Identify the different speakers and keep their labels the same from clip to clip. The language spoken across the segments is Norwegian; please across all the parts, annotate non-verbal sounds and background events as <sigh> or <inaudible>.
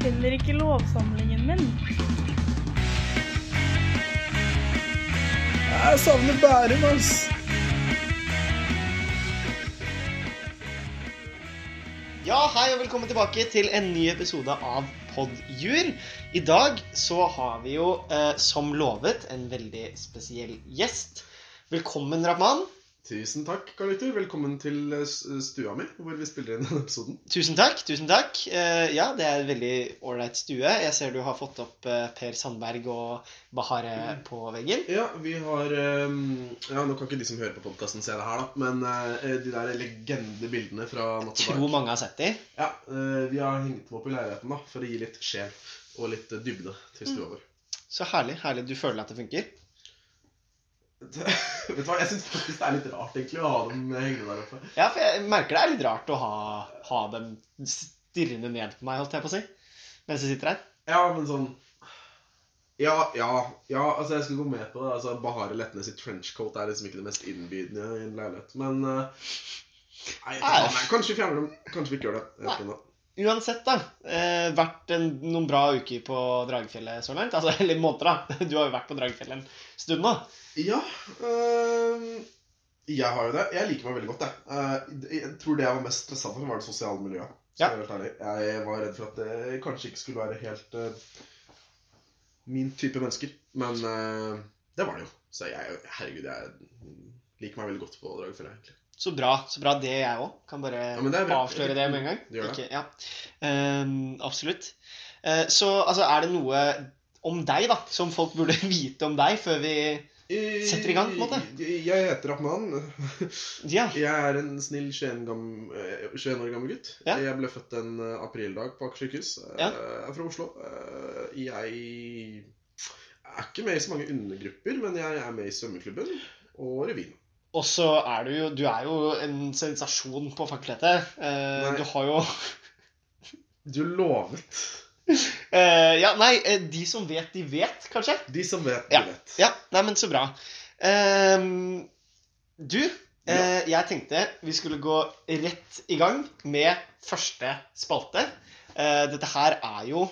Speaker 1: Jeg finner ikke lovsamlingen min.
Speaker 2: Jeg savner Bærum, ass.
Speaker 3: Ja, hei og velkommen tilbake til en ny episode av Podjur. I dag så har vi jo, eh, som lovet, en veldig spesiell gjest. Velkommen, Rahman.
Speaker 2: Tusen takk, Karl Victor. Velkommen til eh, stua mi, hvor vi spiller inn denne episoden.
Speaker 3: Tusen takk. tusen takk. Eh, ja, det er en veldig ålreit stue. Jeg ser du har fått opp eh, Per Sandberg og Bahare på veggen.
Speaker 2: Ja, vi har eh, Ja, nå kan ikke de som hører på podkasten se det her, da, men de der legendebildene fra Natt og
Speaker 3: Tror mange har sett de.
Speaker 2: Ja, vi har hengt dem opp i leiligheten da, for å gi litt sjel og litt dybde til stua vår.
Speaker 3: Så herlig. herlig. Du føler at det funker? <laughs>
Speaker 2: Vet du hva, Jeg syns faktisk det er litt rart egentlig å ha dem hengende der oppe.
Speaker 3: Ja, for jeg merker det er litt rart å ha, ha dem stirrende ned på meg, holdt jeg på å si, mens jeg sitter her.
Speaker 2: Ja, men sånn Ja, ja, ja, altså jeg skulle gå med på det. Altså, Bahare Letnes i trenchcoat er liksom ikke det mest innbydende i en leilighet. Men uh, Nei, jeg kanskje vi fjerner dem. Kanskje vi ikke gjør det. Jeg vet ikke.
Speaker 3: Uansett, da. Eh, vært en, noen bra uker på Dragefjellet så langt. Altså, <laughs> eller måneder, da. Du har jo vært på Dragefjellet en stund nå.
Speaker 2: Ja Øh, Jeg har jo det. Jeg liker meg veldig godt, jeg. Eh, jeg tror det jeg var mest stressa for, var det sosiale miljøet.
Speaker 3: Ja.
Speaker 2: Jeg, jeg var redd for at det kanskje ikke skulle være helt uh, min type mennesker. Men uh, det var det jo. Så jeg, herregud, jeg liker meg veldig godt på Dragefjellet, egentlig.
Speaker 3: Så bra. så bra Det jeg òg. Kan bare
Speaker 2: Ja, det er
Speaker 3: avsløre det med en gang.
Speaker 2: Det.
Speaker 3: Ikke- ja. um, absolutt. Uh, så altså, er det noe om deg da, som folk burde <laughs> vite om deg før vi Setter i gang, på en måte.
Speaker 2: Jeg heter Rahman. <laughs>
Speaker 3: Ja.
Speaker 2: Jeg er en snill 21, gam, eh, 21 år gammel gutt.
Speaker 3: Ja.
Speaker 2: Jeg ble født en eh, aprildag på Aker sykehus. Eh,
Speaker 3: Ja.
Speaker 2: Jeg er fra Oslo. Jeg er ikke med i så mange undergrupper, men jeg er med i svømmeklubben og revyen.
Speaker 3: Og så er du jo Du er jo en sensasjon på fakultetet. Eh, du har jo <laughs>
Speaker 2: Du lovet.
Speaker 3: Eh, Ja, nei, eh, de som vet, de vet, kanskje?
Speaker 2: De som vet,
Speaker 3: Ja.
Speaker 2: de vet.
Speaker 3: Ja, nei, men så bra. Eh, du, eh, jeg tenkte vi skulle gå rett i gang med første spalte. Eh, dette her er jo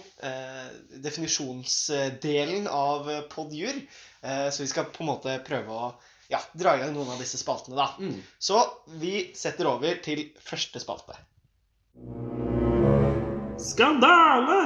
Speaker 3: definisjonsdelen av podjur, så vi skal på en måte prøve å ja, dra i gang noen av disse spaltene, da.
Speaker 2: Mm.
Speaker 3: Så vi setter over til første spalte.
Speaker 4: Skandale!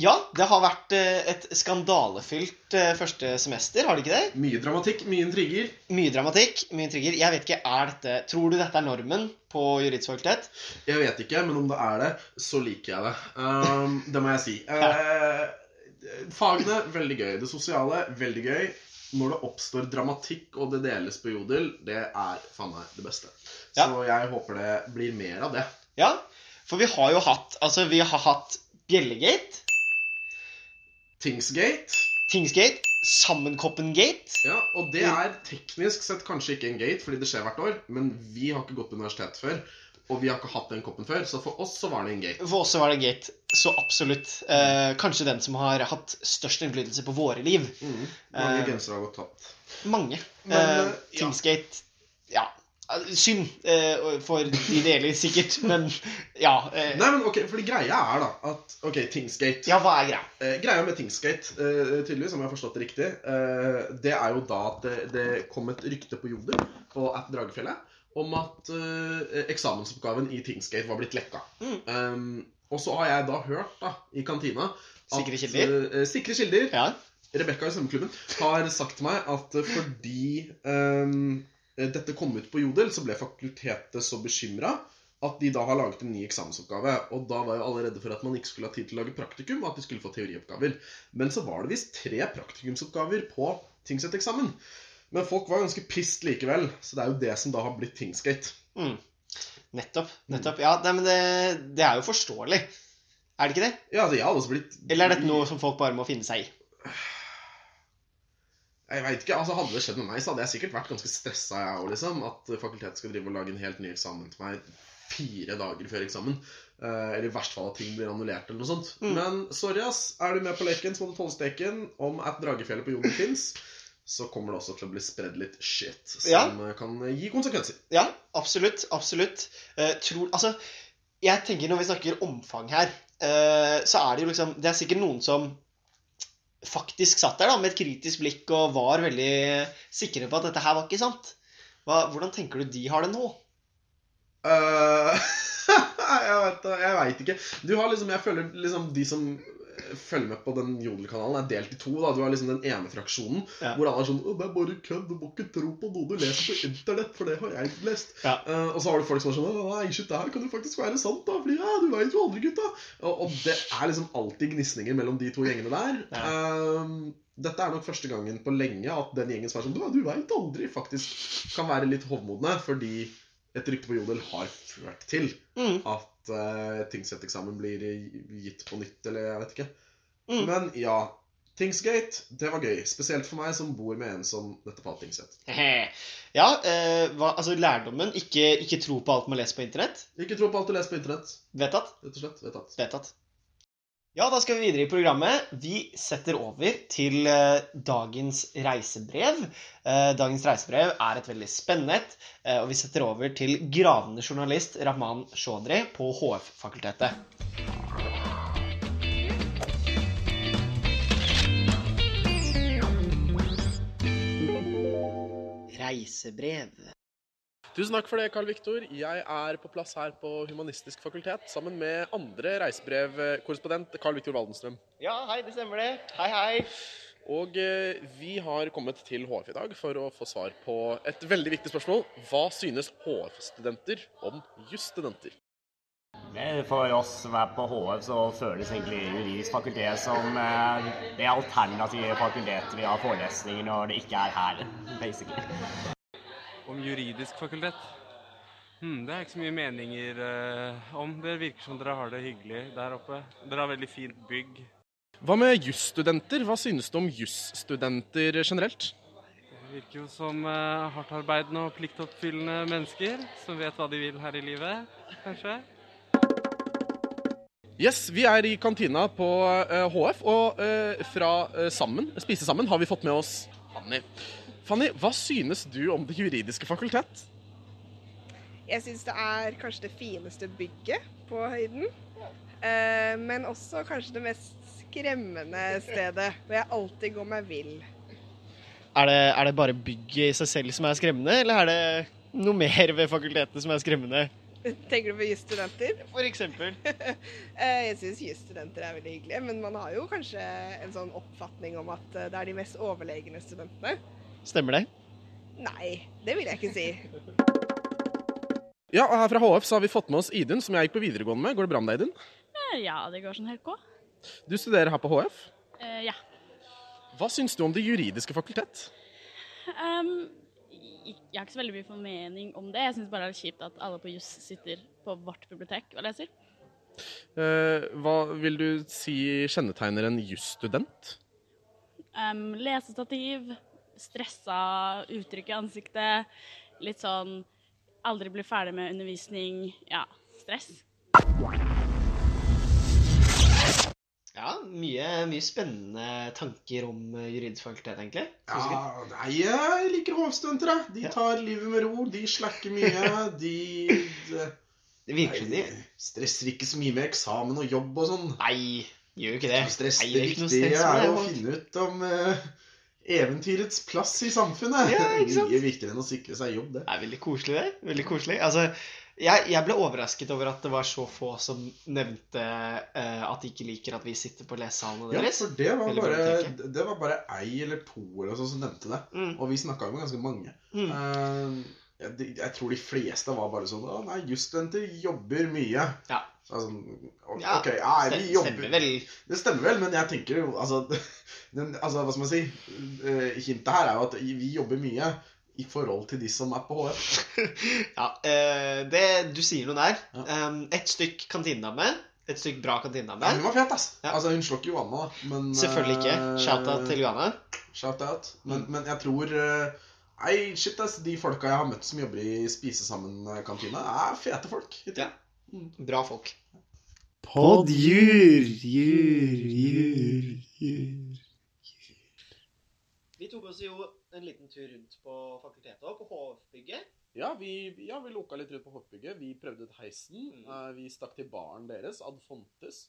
Speaker 3: Ja, det har vært eh, et skandalefylt eh, første semester, har det ikke det?
Speaker 2: Mye dramatikk, mye intriger.
Speaker 3: Mye dramatikk, mye intriger. Jeg vet ikke, er dette, Tror du dette er normen på juridisk fakultet?
Speaker 2: Jeg vet ikke, men om det er det, så liker jeg det. Um, det må jeg si. Eh, fagene veldig gøy. Det sosiale veldig gøy. Når det oppstår dramatikk og det deles på jodel, det er faen meg det beste.
Speaker 3: Ja.
Speaker 2: Så jeg håper det blir mer av det.
Speaker 3: Ja, for vi har jo hatt Altså, vi har hatt Bjellegate,
Speaker 2: Tingsgate.
Speaker 3: Tingsgate, Sammenkoppen-gate.
Speaker 2: Ja, og det er teknisk sett kanskje ikke en gate, fordi det skjer hvert år, men vi har ikke gått på universitet før. Og vi har ikke hatt den koppen før, så for oss så var det en gate.
Speaker 3: For oss så var det gate. Så absolutt. Eh, kanskje den som har hatt størst innflytelse på våre liv.
Speaker 2: Mm. Mange
Speaker 3: Eh,
Speaker 2: gensere har gått tapt.
Speaker 3: Mange.
Speaker 2: Men,
Speaker 3: eh,
Speaker 2: Teamskate ja.
Speaker 3: Ja. Synd eh, for de det gjelder, sikkert. <laughs> Men ja. Eh,
Speaker 2: Nei, men ok, fordi greia er da at Ok, Tingsgate.
Speaker 3: ja, hva er greia?
Speaker 2: Eh, greia med Tingsgate, eh, tydeligvis, om jeg har forstått det riktig, eh, det er jo da at det, det kom et rykte på Jodel på at Dragefjellet om at eh, eksamensoppgaven i Tingsgate var blitt lekka.
Speaker 3: Mm.
Speaker 2: Um, og så har jeg da hørt da, i kantina at,
Speaker 3: Sikre kilder?
Speaker 2: Uh, sikre kilder.
Speaker 3: Ja.
Speaker 2: Rebekka i svømmeklubben har sagt til meg at eh, fordi um, dette kom ut på Jodel, så ble fakultetet så bekymra at de da har laget en ny eksamensoppgave. Og da var jo alle redde for at man ikke skulle ha tid til å lage praktikum, og at de skulle få teorioppgaver. Men så var det visst tre praktikumsoppgaver på Tingset-eksamen. Men folk var ganske pissed likevel, så det er jo det som da har blitt Tingsgate.
Speaker 3: Mm. Nettopp. nettopp. Ja, nei, men det, det er jo forståelig. Er det ikke det?
Speaker 2: Ja, altså jeg har også blitt
Speaker 3: Eller er dette noe som folk bare må finne seg i?
Speaker 2: Jeg vet ikke, altså Hadde det skjedd med meg, så hadde jeg sikkert vært ganske stressa, liksom. At fakultetet skal drive og lage en helt ny eksamen til meg fire dager før eksamen. Eh, eller i verste fall at ting blir annullert, eller noe sånt.
Speaker 3: Mm.
Speaker 2: Men sorry, ass. Er du med på leken, så må du tolvsteken. Om at Dragefjellet på jorden fins, så kommer det også til å bli spredd litt shit som
Speaker 3: Ja.
Speaker 2: eh, kan gi konsekvenser.
Speaker 3: Ja, absolutt. Absolutt. Eh, tror Altså, jeg tenker når vi snakker omfang her, eh, så er det jo liksom Det er sikkert noen som faktisk satt der da, med et kritisk blikk og var veldig sikre på at dette her var ikke sant. Hva, hvordan tenker du de har det nå?
Speaker 2: Uh, <laughs> jeg veit ikke. Du har liksom, jeg føler liksom de som følger med på den Jodel-kanalen, er delt i to. da Du har liksom den ene fraksjonen
Speaker 3: Ja.
Speaker 2: hvor alle er sånn 'Det er bare kødd. Du må ikke tro på noe du leser på internett', for det har jeg lest.
Speaker 3: Ja.
Speaker 2: Uh, og så har du folk som er sånn Nei, shit, det her kan jo faktisk være sant, da. Fordi ja, du veit jo aldri, gutta'. Og, og det er liksom alltid gnisninger mellom de to gjengene der. Eh, dette er nok første gangen på lenge at den gjengen som er sånn 'Du, veit aldri', faktisk kan være litt hovmodne. Fordi et rykte på Jodel har ført til
Speaker 3: Mm.
Speaker 2: At uh, tingsretteksamen blir gitt på nytt, eller jeg vet ikke.
Speaker 3: Mm.
Speaker 2: Men ja. Tingsgate, det var gøy. Spesielt for meg som bor med en som dette har tingsrett.
Speaker 3: Ja, eh, hva, altså lærdommen ikke, ikke tro på alt man leser på internett.
Speaker 2: Ikke tro på alt du leser på internett.
Speaker 3: Vedtatt?
Speaker 2: Rett og slett. Vedtatt.
Speaker 3: Vedtatt. Ja, da skal vi videre i programmet. Vi setter over til eh, dagens reisebrev. Eh, dagens reisebrev er et veldig spennende et, eh, og vi setter over til gravende journalist Rahman Chaudhry på HF-fakultetet. Reisebrev.
Speaker 2: Tusen takk for det, Carl Viktor. Jeg er på plass her på Humanistisk fakultet sammen med andre reisebrevkorrespondent Carl Viktor Waldenstrøm.
Speaker 3: Ja, hei, det stemmer det. Hei, hei.
Speaker 2: Og eh, vi har kommet til HF i dag for å få svar på et veldig viktig spørsmål. Hva synes HF-studenter om jusstudenter?
Speaker 5: For oss som er på HF, så føles egentlig juridisk fakultet som eh, det alternative fakultetet vi har forelesninger når det ikke er her, basically.
Speaker 6: Om juridisk fakultet? Hmm, det er ikke så mye meninger eh, om. Det virker som dere har det hyggelig der oppe. Dere har veldig fint bygg.
Speaker 2: Hva med jusstudenter? Hva synes du om jusstudenter generelt?
Speaker 6: Det virker jo som eh, hardtarbeidende og pliktoppfyllende mennesker som vet hva de vil her i livet, kanskje.
Speaker 2: Yes, vi er i kantina på eh, HF, og eh, fra eh, Sammen, Spise sammen, har vi fått med oss Fanny. Fanny, hva synes du om Det juridiske fakultet?
Speaker 7: Jeg syns det er kanskje det fineste bygget på høyden. Eh, men også kanskje det mest skremmende stedet, hvor jeg alltid går meg vill.
Speaker 3: Er det, er det bare bygget i seg selv som er skremmende, eller er det noe mer ved fakultetet som er skremmende?
Speaker 7: Tenker du på jusstudenter?
Speaker 3: For eksempel. <laughs>
Speaker 7: Eh, jeg syns jusstudenter er veldig hyggelige, men man har jo kanskje en sånn oppfatning om at eh, det er de mest overlegne studentene.
Speaker 3: Stemmer det?
Speaker 7: Nei, det vil jeg ikke si.
Speaker 2: Ja, og her fra HF så har vi fått med oss Idun, som jeg gikk på videregående med. Går det bra med deg, Idun?
Speaker 1: Eh, Ja, det går sånn helt godt.
Speaker 2: Du studerer her på HF.
Speaker 1: Eh, ja.
Speaker 2: Hva syns du om Det juridiske fakultet?
Speaker 1: Um, jeg har ikke så veldig mye formening om det. Jeg syns bare det er kjipt at alle på juss sitter på vårt bibliotek og leser.
Speaker 2: Uh, hva vil du si kjennetegner en jusstudent?
Speaker 1: Um, lesestativ, stressa uttrykk i ansiktet, litt sånn aldri bli ferdig med undervisning. Ja, stress.
Speaker 3: Ja, mye, mye spennende tanker om eh, juridisk fakultet, egentlig.
Speaker 2: Ja, nei, jeg liker HF-studenter, jeg. De
Speaker 3: Ja.
Speaker 2: tar livet med ro, de slakker mye. <laughs> De, de
Speaker 3: Det virker som de
Speaker 2: stresser ikke så mye med eksamen og jobb og sånn.
Speaker 3: Nei, gjør jo ikke det.
Speaker 2: Stress,
Speaker 3: Nei,
Speaker 2: det
Speaker 3: er ikke noe
Speaker 2: viktige
Speaker 3: stress med
Speaker 2: er
Speaker 3: det,
Speaker 2: å finne ut om eh, eventyrets plass i samfunnet.
Speaker 3: Ja, ikke sant?
Speaker 2: Mye viktigere enn å sikre seg jobb, det.
Speaker 3: Det er veldig koselig, det. Veldig koselig. Altså, jeg, jeg ble overrasket over at det var så få som nevnte uh, at de ikke liker at vi sitter på lesesalene
Speaker 2: Ja, for det var, bare, det var bare ei eller to eller sånn som nevnte det.
Speaker 3: Mm.
Speaker 2: Og vi snakka jo med ganske mange.
Speaker 3: Mm.
Speaker 2: Eh, jeg, jeg tror de fleste var bare sånn Å nei, jusstudenter jobber mye.
Speaker 3: Ja.
Speaker 2: Altså, ok,
Speaker 3: Ja,
Speaker 2: ja, vi jobber
Speaker 3: Stemmer vel.
Speaker 2: Det stemmer vel, men jeg tenker jo altså, <laughs> den, altså Hva skal man si? Eh, Hintet her er jo at vi jobber mye i forhold til de som er på HF. <laughs>
Speaker 3: Ja, eh, det, du sier noe der.
Speaker 2: Ja.
Speaker 3: Um, et stykk kantinedame. Et stykk bra kantinedame.
Speaker 2: Ja, hun var fet, ass.
Speaker 3: Ja.
Speaker 2: Altså, hun slår ikke Johanna. Men,
Speaker 3: Selvfølgelig ikke.
Speaker 2: eh,
Speaker 3: Shout-out til Johanna.
Speaker 2: Shout-out. Men, men jeg tror eh, Nei, shit, ass. De folka jeg har møtt som jobber i Spise sammen-kantina, er fete folk. Ja.
Speaker 3: Bra folk.
Speaker 8: Poddjur, jur, jur, jur.
Speaker 3: Vi tok oss jo en liten tur rundt på fakultetet og på HF-bygget.
Speaker 2: Ja, vi, ja, vi loka litt rundt på hoppbygget. Vi prøvde ut heisen. Eh, vi stakk til baren deres, Ad Fontes.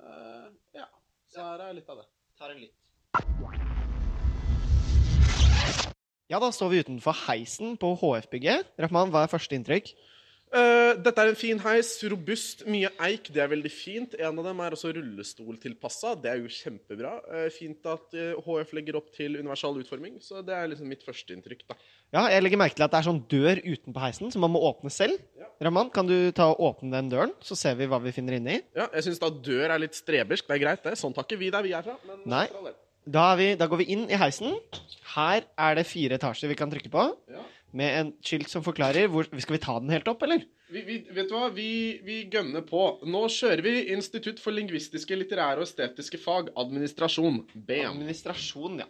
Speaker 2: Uh, ja, så her er litt av det.
Speaker 3: Tar en lytt. Ja, da står vi utenfor heisen på HF-bygget. Rahman, hva er første inntrykk?
Speaker 2: Uh, dette er en fin heis. Robust, mye eik. Det er veldig fint. En av dem er også rullestoltilpassa. Det er jo kjempebra. Uh, fint at eh, HF legger opp til universal utforming. Så det er liksom mitt førsteinntrykk, da.
Speaker 3: Ja, jeg legger merke til at det er sånn dør utenpå heisen som man må åpne selv.
Speaker 2: Ja.
Speaker 3: Rahman, kan du ta og åpne den døren, så ser vi hva vi finner inni?
Speaker 2: Ja, jeg syns da dør er litt strebersk. Det er greit, det. Sånn tar ikke vi der vi er fra. Men
Speaker 3: Nei. Da, vi, da går vi inn i heisen. Her er det fire etasjer vi kan trykke på.
Speaker 2: Ja.
Speaker 3: Med en skilt som forklarer hvor Skal vi ta den helt opp, eller?
Speaker 2: Vi, vi, vet du hva? Vi, vi gønner på. Nå kjører vi Institutt for lingvistiske, litterære og estetiske fag. Administrasjon. BM.
Speaker 3: Administrasjon, ja.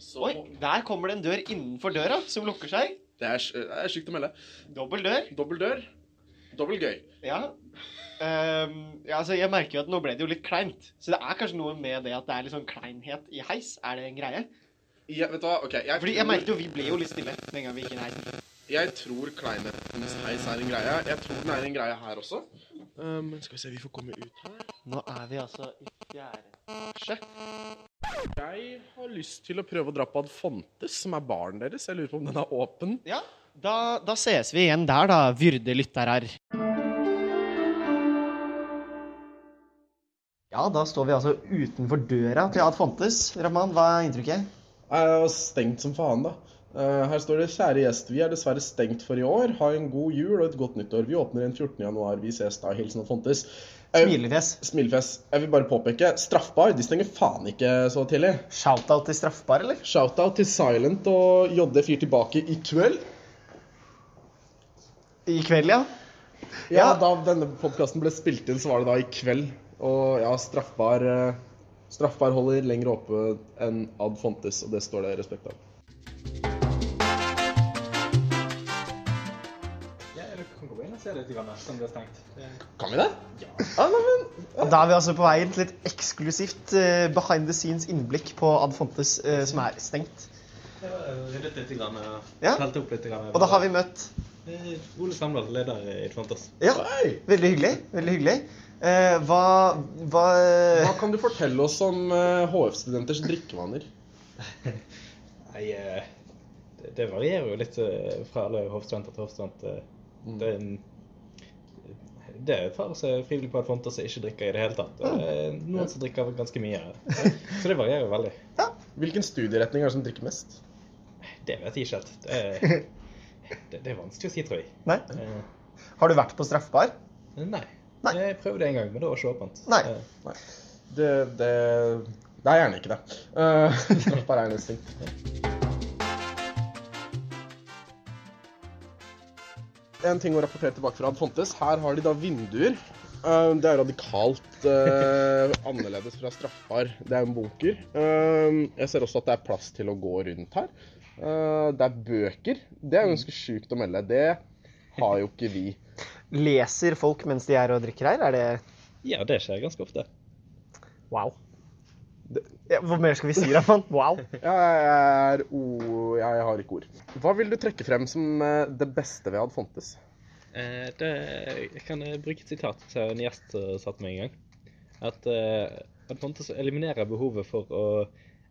Speaker 2: Så
Speaker 3: Oi, der kommer det en dør innenfor døra som lukker seg.
Speaker 2: Det er, det er sykt å melde.
Speaker 3: Dobbel dør.
Speaker 2: Dobbel dør. Dobbel gøy.
Speaker 3: Ja. Ehm, ja, altså Jeg merker jo at nå ble det jo litt kleint. Så det er kanskje noe med det at det er litt sånn kleinhet i heis. Er det en greie?
Speaker 2: Ja, vet du hva? Ok, jeg,
Speaker 3: Fordi jeg
Speaker 2: tror-
Speaker 3: merket jo vi ble jo litt stille med en gang vi gikk inn i heisen.
Speaker 2: Jeg tror kleinhetens heis er en greie. Jeg tror den er en greie her også. Um, men skal vi se, vi får komme ut her.
Speaker 3: Nå er vi altså i fjerde etasje.
Speaker 2: Jeg har lyst til å prøve å dra på Adfontes, som er baren deres. Jeg lurer på om den er åpen.
Speaker 3: Ja, da, da ses vi igjen der, da, vyrde lytterer. Ja, da står vi altså utenfor døra til Ad Fontes. Rahman, hva er inntrykket?
Speaker 2: Jeg er stengt som faen, da. Eh, her står det 'Kjære gjest, vi er dessverre stengt for i år. Ha en god jul og et godt nyttår. Vi åpner den 14. januar. Vi ses da. Hilsen Ad Fontes. Jeg-
Speaker 3: Smilefjes.
Speaker 2: Smilefjes. Jeg vil bare påpeke straffbar. De stenger faen ikke så tidlig.
Speaker 3: Shoutout til straffbar, eller?
Speaker 2: Shoutout til Silent og JD4 tilbake i kveld.
Speaker 3: I kveld, ja.
Speaker 2: Ja,
Speaker 3: Ja.
Speaker 2: Da denne podkasten ble spilt inn, så var det da i kveld. Og ja, straffbar eh, Straffbar holder lenger oppe enn Ad Fontes, og det står det respekt av.
Speaker 9: Ja, kan gå inn og se litt, grann, som det er stengt.
Speaker 2: Kan vi det? Ja. Ah, nei, men,
Speaker 3: Og da er vi altså på vei til et eksklusivt uh, behind the scenes innblikk på Ad Fontes, uh, som er stengt.
Speaker 9: Har ryddet litt, grann,
Speaker 3: Ja.
Speaker 9: opp litt. Grann,
Speaker 3: Og da har vi møtt
Speaker 9: Eh, Ole Samdal, leder i Ad
Speaker 3: Fontes.
Speaker 2: Ja,
Speaker 3: veldig hyggelig. Veldig hyggelig. Eh, hva, hva
Speaker 2: Hva kan du fortelle oss om eh, HF-studenters drikkevaner? <laughs>
Speaker 9: Nei, eh, det, det varierer jo litt eh, fra alle hoffstudenter til hoffstudent. eh.
Speaker 2: Mm.
Speaker 9: Det, er det er et par som er frivillige på at Fontas som ikke drikker i det hele tatt. Er noen som drikker ganske mye. <laughs> Så det varierer veldig.
Speaker 2: Hvilken studieretning er det som drikker mest?
Speaker 9: Det vet jeg ikke helt. Det er, <laughs> det, det er vanskelig å si, tror jeg.
Speaker 3: Nei.
Speaker 9: Eh,
Speaker 3: Har du vært på straffbar?
Speaker 9: Nei.
Speaker 3: Nei.
Speaker 9: Jeg prøvde en gang, men det var ikke åpent.
Speaker 3: Nei.
Speaker 9: Nei.
Speaker 2: Det, det, det er gjerne ikke det. <laughs> Uh, straffbar er ting. En ting å rapportere tilbake fra Fontes. Her har de da vinduer. Uh, det er radikalt uh, annerledes fra straffbar. Det er en bunker. Uh, jeg ser også at det er plass til å gå rundt her. Eh, det er bøker. Det er ganske sjukt å melde. Det har jo ikke vi.
Speaker 3: Leser folk mens de er og drikker her? Er det
Speaker 9: Ja, det skjer ganske ofte.
Speaker 3: wow? Ja, hva mer skal vi si, Raman? Wow.
Speaker 2: Jeg, er o... jeg har ikke ord. Hva vil du trekke frem som eh, det beste ved Ad Fontes?
Speaker 9: Eh, det, jeg kan bruke et sitat som en gjest eh, satte meg en gang. At eh, Adfontes eliminerer behovet for å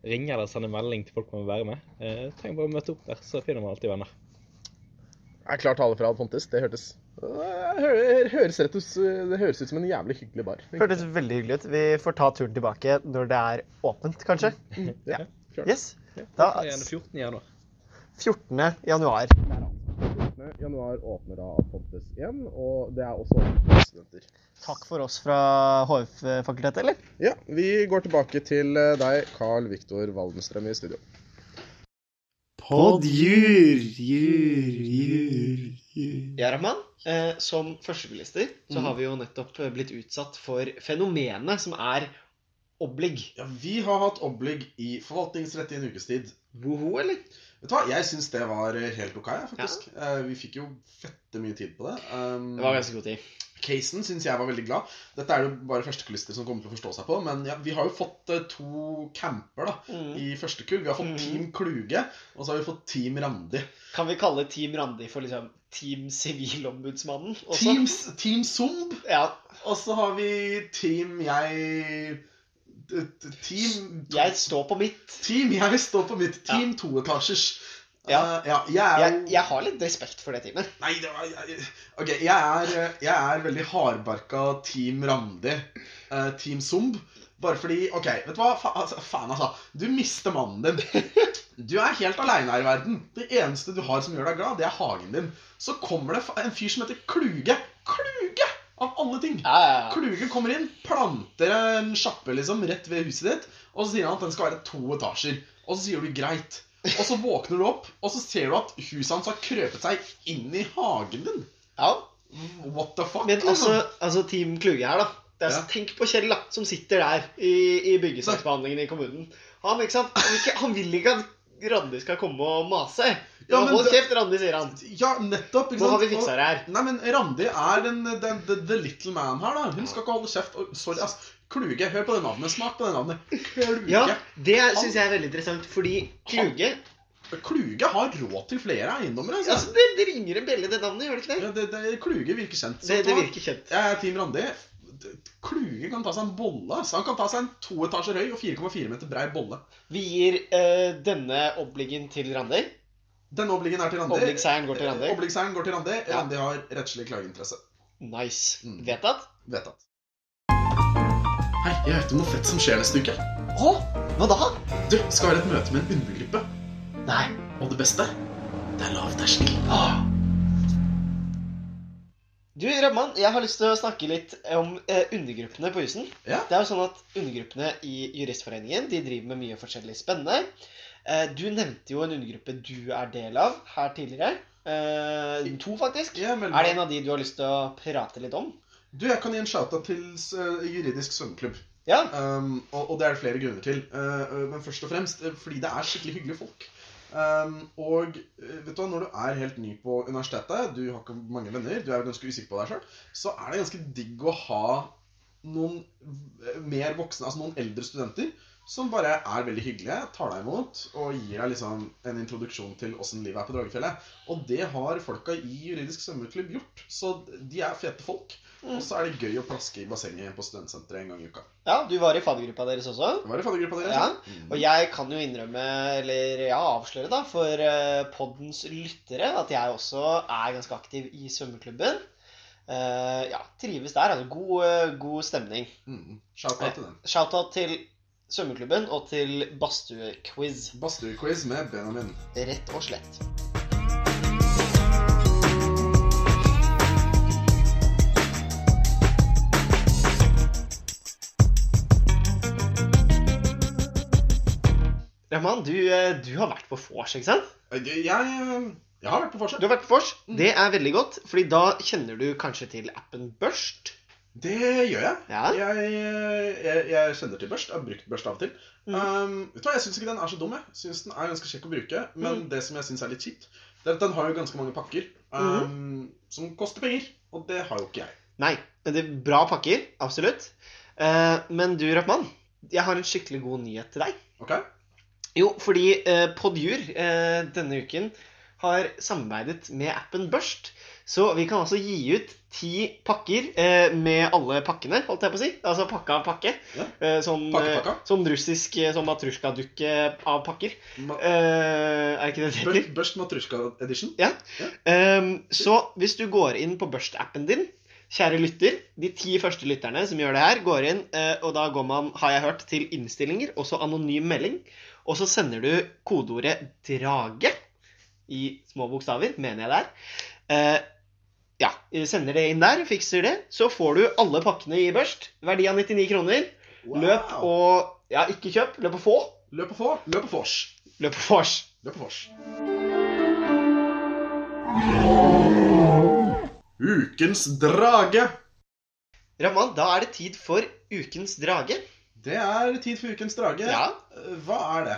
Speaker 9: ringe eller sende melding til folk man vil være med. Eh, trenger bare å møte opp der, så finner man alltid venner.
Speaker 2: Jeg er klar tale fra Fontes. Det hørtes det høres rett ut, det høres ut som en jævlig hyggelig bar.
Speaker 3: Hørtes veldig hyggelig ut. Vi får ta turen tilbake når det er åpent, kanskje.
Speaker 2: Ja, klart.
Speaker 3: Yes. Da,
Speaker 9: Det er gjerne 14 januar.
Speaker 3: 14. januar.
Speaker 2: 14. januar åpner da Fontes igjen, og det er også studenter.
Speaker 3: Takk for oss fra HF-fakultetet, eller?
Speaker 2: Ja, vi går tilbake til eh, deg, Carl Viktor Waldenstrøm i studio.
Speaker 8: Poddjur, jur, jur, jur.
Speaker 3: Ja, Rahman. Eh, som førstebilister så har vi jo nettopp eh, blitt utsatt for fenomenet som er oblig.
Speaker 2: Ja, Vi har hatt oblig i forvaltningsrett i en ukes tid.
Speaker 3: Woho, eller?
Speaker 2: Vet du hva, Jeg syns det var helt ok, faktisk. Eh, Vi fikk jo fette mye tid på det. Um,
Speaker 3: Det var ganske god tid.
Speaker 2: Casen syns jeg var veldig glad. Dette er jo bare førstekullister som kommer til å forstå seg på. Men ja, vi har jo fått eh, to camper da
Speaker 3: Mm.
Speaker 2: i første kull. Vi har fått
Speaker 3: mm.
Speaker 2: Team Kluge, og så har vi fått Team Randi.
Speaker 3: Kan vi kalle Team Randi for liksom Team Sivilombudsmannen også?
Speaker 2: Team, team Zomb.
Speaker 3: Ja.
Speaker 2: Og så har vi Team Jeg Team
Speaker 3: Jeg står på mitt.
Speaker 2: Team Jeg står på mitt. Team toetasjers.
Speaker 3: Ja.
Speaker 2: Uh, ja jeg er
Speaker 3: Jeg, jeg har litt respekt for det teamet.
Speaker 2: Nei, det var jeg, Ok, jeg er, jeg er veldig hardbarka Team Randi. Uh, team Zumb. Bare fordi Ok, vet du hva? Fa, altså, faen, altså. Du mister mannen din. <laughs> Du er helt aleine her i verden. Det eneste du har som gjør deg glad, det er hagen din. Så kommer det en fyr som heter Kluge. Kluge! Av alle ting.
Speaker 3: Ja, ja, ja.
Speaker 2: Kluge kommer inn, planter en sjappe liksom, rett ved huset ditt, og så sier han at den skal være to etasjer. Og så sier du greit. Og så våkner du opp, og så ser du at huset hans har krøpet seg inn i hagen din.
Speaker 3: ja.
Speaker 2: What the fuck?
Speaker 3: Men
Speaker 2: liksom?
Speaker 3: altså, altså Team Kluge her, da. Det er,
Speaker 2: Ja.
Speaker 3: Tenk på Kjell, da, som sitter der i, i byggesaksbehandlingen i kommunen. Han, ikke sant? Han, ikke, han vil ikke at Randi skal komme og mase.
Speaker 2: Ja, men
Speaker 3: Hold kjeft, Randi, sier han.
Speaker 2: Ja, nettopp. ikke sant?
Speaker 3: Nå har vi fiksa det her.
Speaker 2: Nei, men Randi er den, den, the, the little man her, da. Hun skal ikke holde kjeft. Og, sorry, ass. Kluge. Hør på det navnet. Smak på det navnet. Kluge.
Speaker 3: Ja, det syns jeg er veldig interessant, fordi Kluge
Speaker 2: Kluge har råd til flere eiendommer. Altså.
Speaker 3: altså, det, det ringer en bjelle, det navnet, gjør det ikke det?
Speaker 2: Ja, det, det, Kluge virker kjent. Så
Speaker 3: Det, det virker kjent.
Speaker 2: Jeg er Team Randi. Kluge kan ta seg en bolle. Så han kan ta seg en to etasjer høy og 4,4 meter brei bolle.
Speaker 3: Vi gir eh, denne obliggen til Randi.
Speaker 2: Denne obliggen er til Randi.
Speaker 3: Obliggseieren går til Randi.
Speaker 2: Eh, Obliggseieren går til Randi.
Speaker 3: Ja.
Speaker 2: Randi har rettslig klageinteresse.
Speaker 3: Nice.
Speaker 2: Mm.
Speaker 3: Vedtatt?
Speaker 2: Vedtatt. Hei, jeg vet om noe fett som skjer neste uke.
Speaker 3: Å, hva da?
Speaker 2: Du, skal være et møte med en undergruppe.
Speaker 3: Nei.
Speaker 2: Og det beste, det er lav terskel.
Speaker 3: Du, Rødman, jeg har lyst til å snakke litt om eh, undergruppene på jussen.
Speaker 2: Ja.
Speaker 3: Det er jo sånn at undergruppene i Juristforeningen de driver med mye forskjellig spennende. Eh, du nevnte jo en undergruppe du er del av her tidligere. Eh, to, faktisk.
Speaker 2: Ja, men-
Speaker 3: Er det en av de du har lyst til å prate litt om?
Speaker 2: Du, jeg kan gi en shout-out til uh, juridisk svømmeklubb.
Speaker 3: Ja.
Speaker 2: Um, og, og det er det flere grunner til. Uh, men først og fremst fordi det er skikkelig hyggelige folk. Um, og uh, vet du hva, når du er helt ny på universitetet, du har ikke mange venner, du er ganske usikker på deg sjøl, så er det ganske digg å ha noen mer voksne, altså noen eldre studenter, som bare er veldig hyggelige, tar deg imot og gir deg liksom en introduksjon til åssen livet er på Dragefjellet. Og det har folka i juridisk svømmeklubb gjort. Så de er fete folk. Og så er det gøy å plaske i bassenget på studentsenteret en gang i uka.
Speaker 3: Ja, du var i faddergruppa deres også.
Speaker 2: Det var i faddergruppa deres.
Speaker 3: Ja,
Speaker 2: Mm.
Speaker 3: Og jeg kan jo innrømme, eller ja, avsløre da, for uh, poddens lyttere at jeg også er ganske aktiv i svømmeklubben. Uh, ja, trives der. Altså god, eh, god stemning.
Speaker 2: Mm. Shout-out til den.
Speaker 3: Shout-out til svømmeklubben og til badstuequiz.
Speaker 2: Badstuequiz med Benjamin.
Speaker 3: Rett og slett. Raman, du, eh, du har vært på vors, ikke sant?
Speaker 2: Jeg, jeg, jeg har vært på vors.
Speaker 3: Du har vært på vors. Det er veldig godt, fordi da kjenner du kanskje til appen Børst.
Speaker 2: Det gjør jeg.
Speaker 3: Ja.
Speaker 2: Jeg, jeg, jeg kjenner til børst. Jeg har brukt børst av og til.
Speaker 3: Mm.
Speaker 2: Um, vet du hva, Jeg syns ikke den er så dum. Jeg synes den er ganske kjekk å bruke. Men
Speaker 3: Mm.
Speaker 2: det som jeg syns er litt kjipt, det er at den har jo ganske mange pakker um, som koster penger. Og det har jo ikke jeg.
Speaker 3: Nei, men det er bra pakker. Absolutt. Uh, men du, Rahman, jeg har en skikkelig god nyhet til deg.
Speaker 2: Ok?
Speaker 3: Jo, fordi uh, Podjur uh, denne uken har samarbeidet med appen Børst. Så vi kan altså gi ut ti pakker eh, med alle pakkene, holdt jeg på å si. Altså pakka av pakke.
Speaker 2: Ja.
Speaker 3: Eh, sånn,
Speaker 2: Pakkepakka.
Speaker 3: sånn russisk sånn matrusjkadukke av pakker.
Speaker 2: Ma
Speaker 3: Eh, er ikke det det heter?
Speaker 2: Børst, Matrusjka Edition.
Speaker 3: Ja. Ehm, så hvis du går inn på Børst-appen din, kjære lytter, de ti første lytterne som gjør det her, går inn, eh, og da går man, har jeg hørt, til innstillinger, og så anonym melding, og så sender du kodeordet 'drage' i små bokstaver, mener jeg det er. Eh, ja, sender det inn der, fikser det, så får du alle pakkene i Børst. Verdi av 99 kroner.
Speaker 2: Wow.
Speaker 3: Løp og Ja, ikke kjøp, løp og få.
Speaker 2: Løp og få. Løp og fors.
Speaker 3: Løp og fors.
Speaker 2: Løp og fors. Ukens drage.
Speaker 3: Raman, da er det tid for ukens drage.
Speaker 2: Det er tid for ukens drage.
Speaker 3: Ja.
Speaker 2: Hva er det?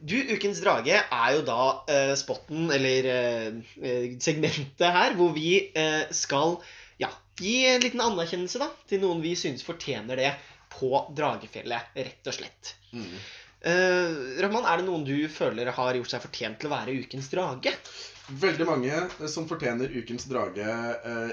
Speaker 3: Du, Ukens drage er jo da eh, spotten, eller eh, segmentet her, hvor vi eh, skal ja, gi en liten anerkjennelse da, til noen vi synes fortjener det på Dragefjellet, rett og slett.
Speaker 2: Mm.
Speaker 3: Eh, Rahman, er det noen du føler har gjort seg fortjent til å være ukens drage?
Speaker 2: Veldig mange som fortjener ukens drage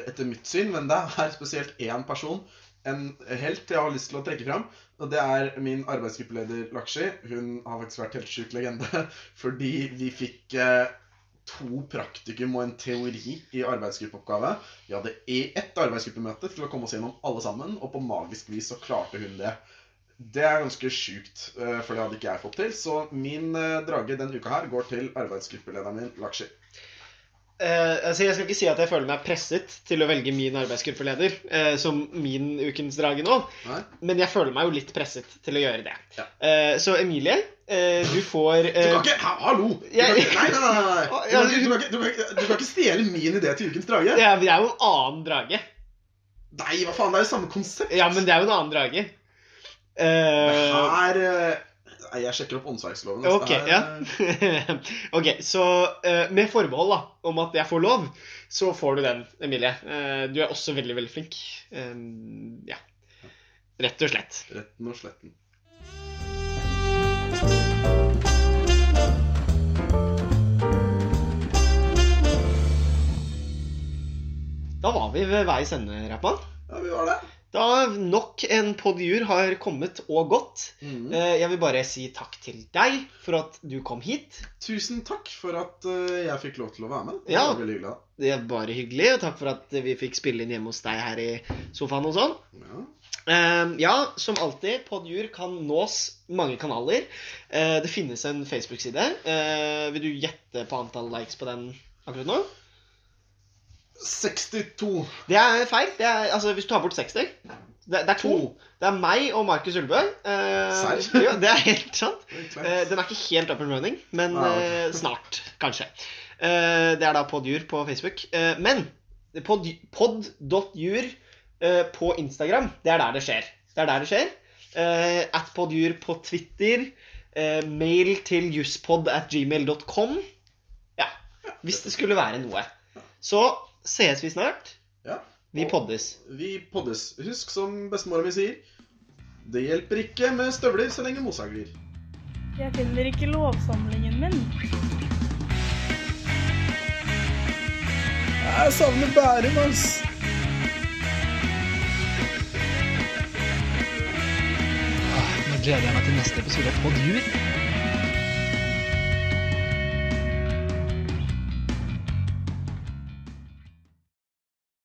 Speaker 2: etter mitt syn, men det er spesielt én person, en helt jeg har lyst til å trekke fram. Og det er min arbeidsgruppeleder Lakshi. Hun har faktisk vært helt sjuk legende. <laughs> Fordi vi fikk eh, to praktikum og en teori i arbeidsgruppeoppgave. Vi hadde i ett arbeidsgruppemøte til å komme oss gjennom alle sammen, og på magisk vis så klarte hun det. Det er ganske sjukt, eh, for det hadde ikke jeg fått til. Så min eh, drage denne uka her går til arbeidsgruppelederen min, Lakshi.
Speaker 3: Eh, altså jeg skal ikke si at jeg føler meg presset til å velge min arbeidsgruppeleder uh, som min ukens drage nå,
Speaker 2: Nei?
Speaker 3: men jeg føler meg jo litt presset til å gjøre det.
Speaker 2: Ja.
Speaker 3: Uh, så Emilie, du får
Speaker 2: Du kan ikke ha- Hallo! Du kan ikke, nei, nei, nei, nei. Du, <laughs>
Speaker 3: Ja,
Speaker 2: kan du, kan du, kan du kan ikke stjele min idé til ukens drage.
Speaker 3: Ja, men det er jo en annen drage.
Speaker 2: Nei, hva faen, det er jo samme konsept.
Speaker 3: Ja, men det er jo en annen drage. Eh,
Speaker 2: Her eh, Nei, jeg sjekker opp åndsverksloven. altså.
Speaker 3: Ok, ja. <laughs> ok, så uh, med forbehold da, om at jeg får lov, så får du den, Emilie. Uh, du er også veldig, veldig flink. Uh, ja. Rett og slett.
Speaker 2: Retten og sletten.
Speaker 3: Da var vi ved veis ende, Rappan.
Speaker 2: Ja, vi var det.
Speaker 3: Da nok en podjur har kommet og gått.
Speaker 2: Mhm.
Speaker 3: Eh, Jeg vil bare si takk til deg for at du kom hit.
Speaker 2: Tusen takk for at eh, jeg fikk lov til å være med. Det
Speaker 3: Ja.
Speaker 2: var veldig hyggelig.
Speaker 3: Det er bare hyggelig, og takk for at vi fikk spille inn hjemme hos deg her i sofaen og sånn.
Speaker 2: Ja.
Speaker 3: Eh, ja, som alltid, Podjur kan nås mange kanaler. Det finnes en Facebook-side. Vil du gjette på antall likes på den akkurat nå?
Speaker 2: 62.
Speaker 3: Det er feil. Det er, altså, hvis du tar bort 60 Det, det er to.
Speaker 2: To.
Speaker 3: Det er meg og Markus Ulbø. Eh, <laughs> ja, det er helt sant. Eh, den er ikke helt up and running, men
Speaker 2: Ah,
Speaker 3: eh, snart, kanskje. Eh, det er da Podjur på Facebook. Eh, men pod- pod.jur på Instagram, det er der det skjer. Det er der det skjer. At podjur på Twitter. Mail til juspod at gmail.com. Ja, hvis det skulle være noe. Så sees vi snart.
Speaker 2: Ja.
Speaker 3: Vi poddes.
Speaker 2: Vi poddes. Husk som bestemora mi sier, det hjelper ikke med støvler så lenge mosa glir.
Speaker 1: Jeg finner ikke lovsamlingen min.
Speaker 8: Jeg savner Bærum, ass.
Speaker 10: Nå gleder jeg meg til neste episode av Podjur.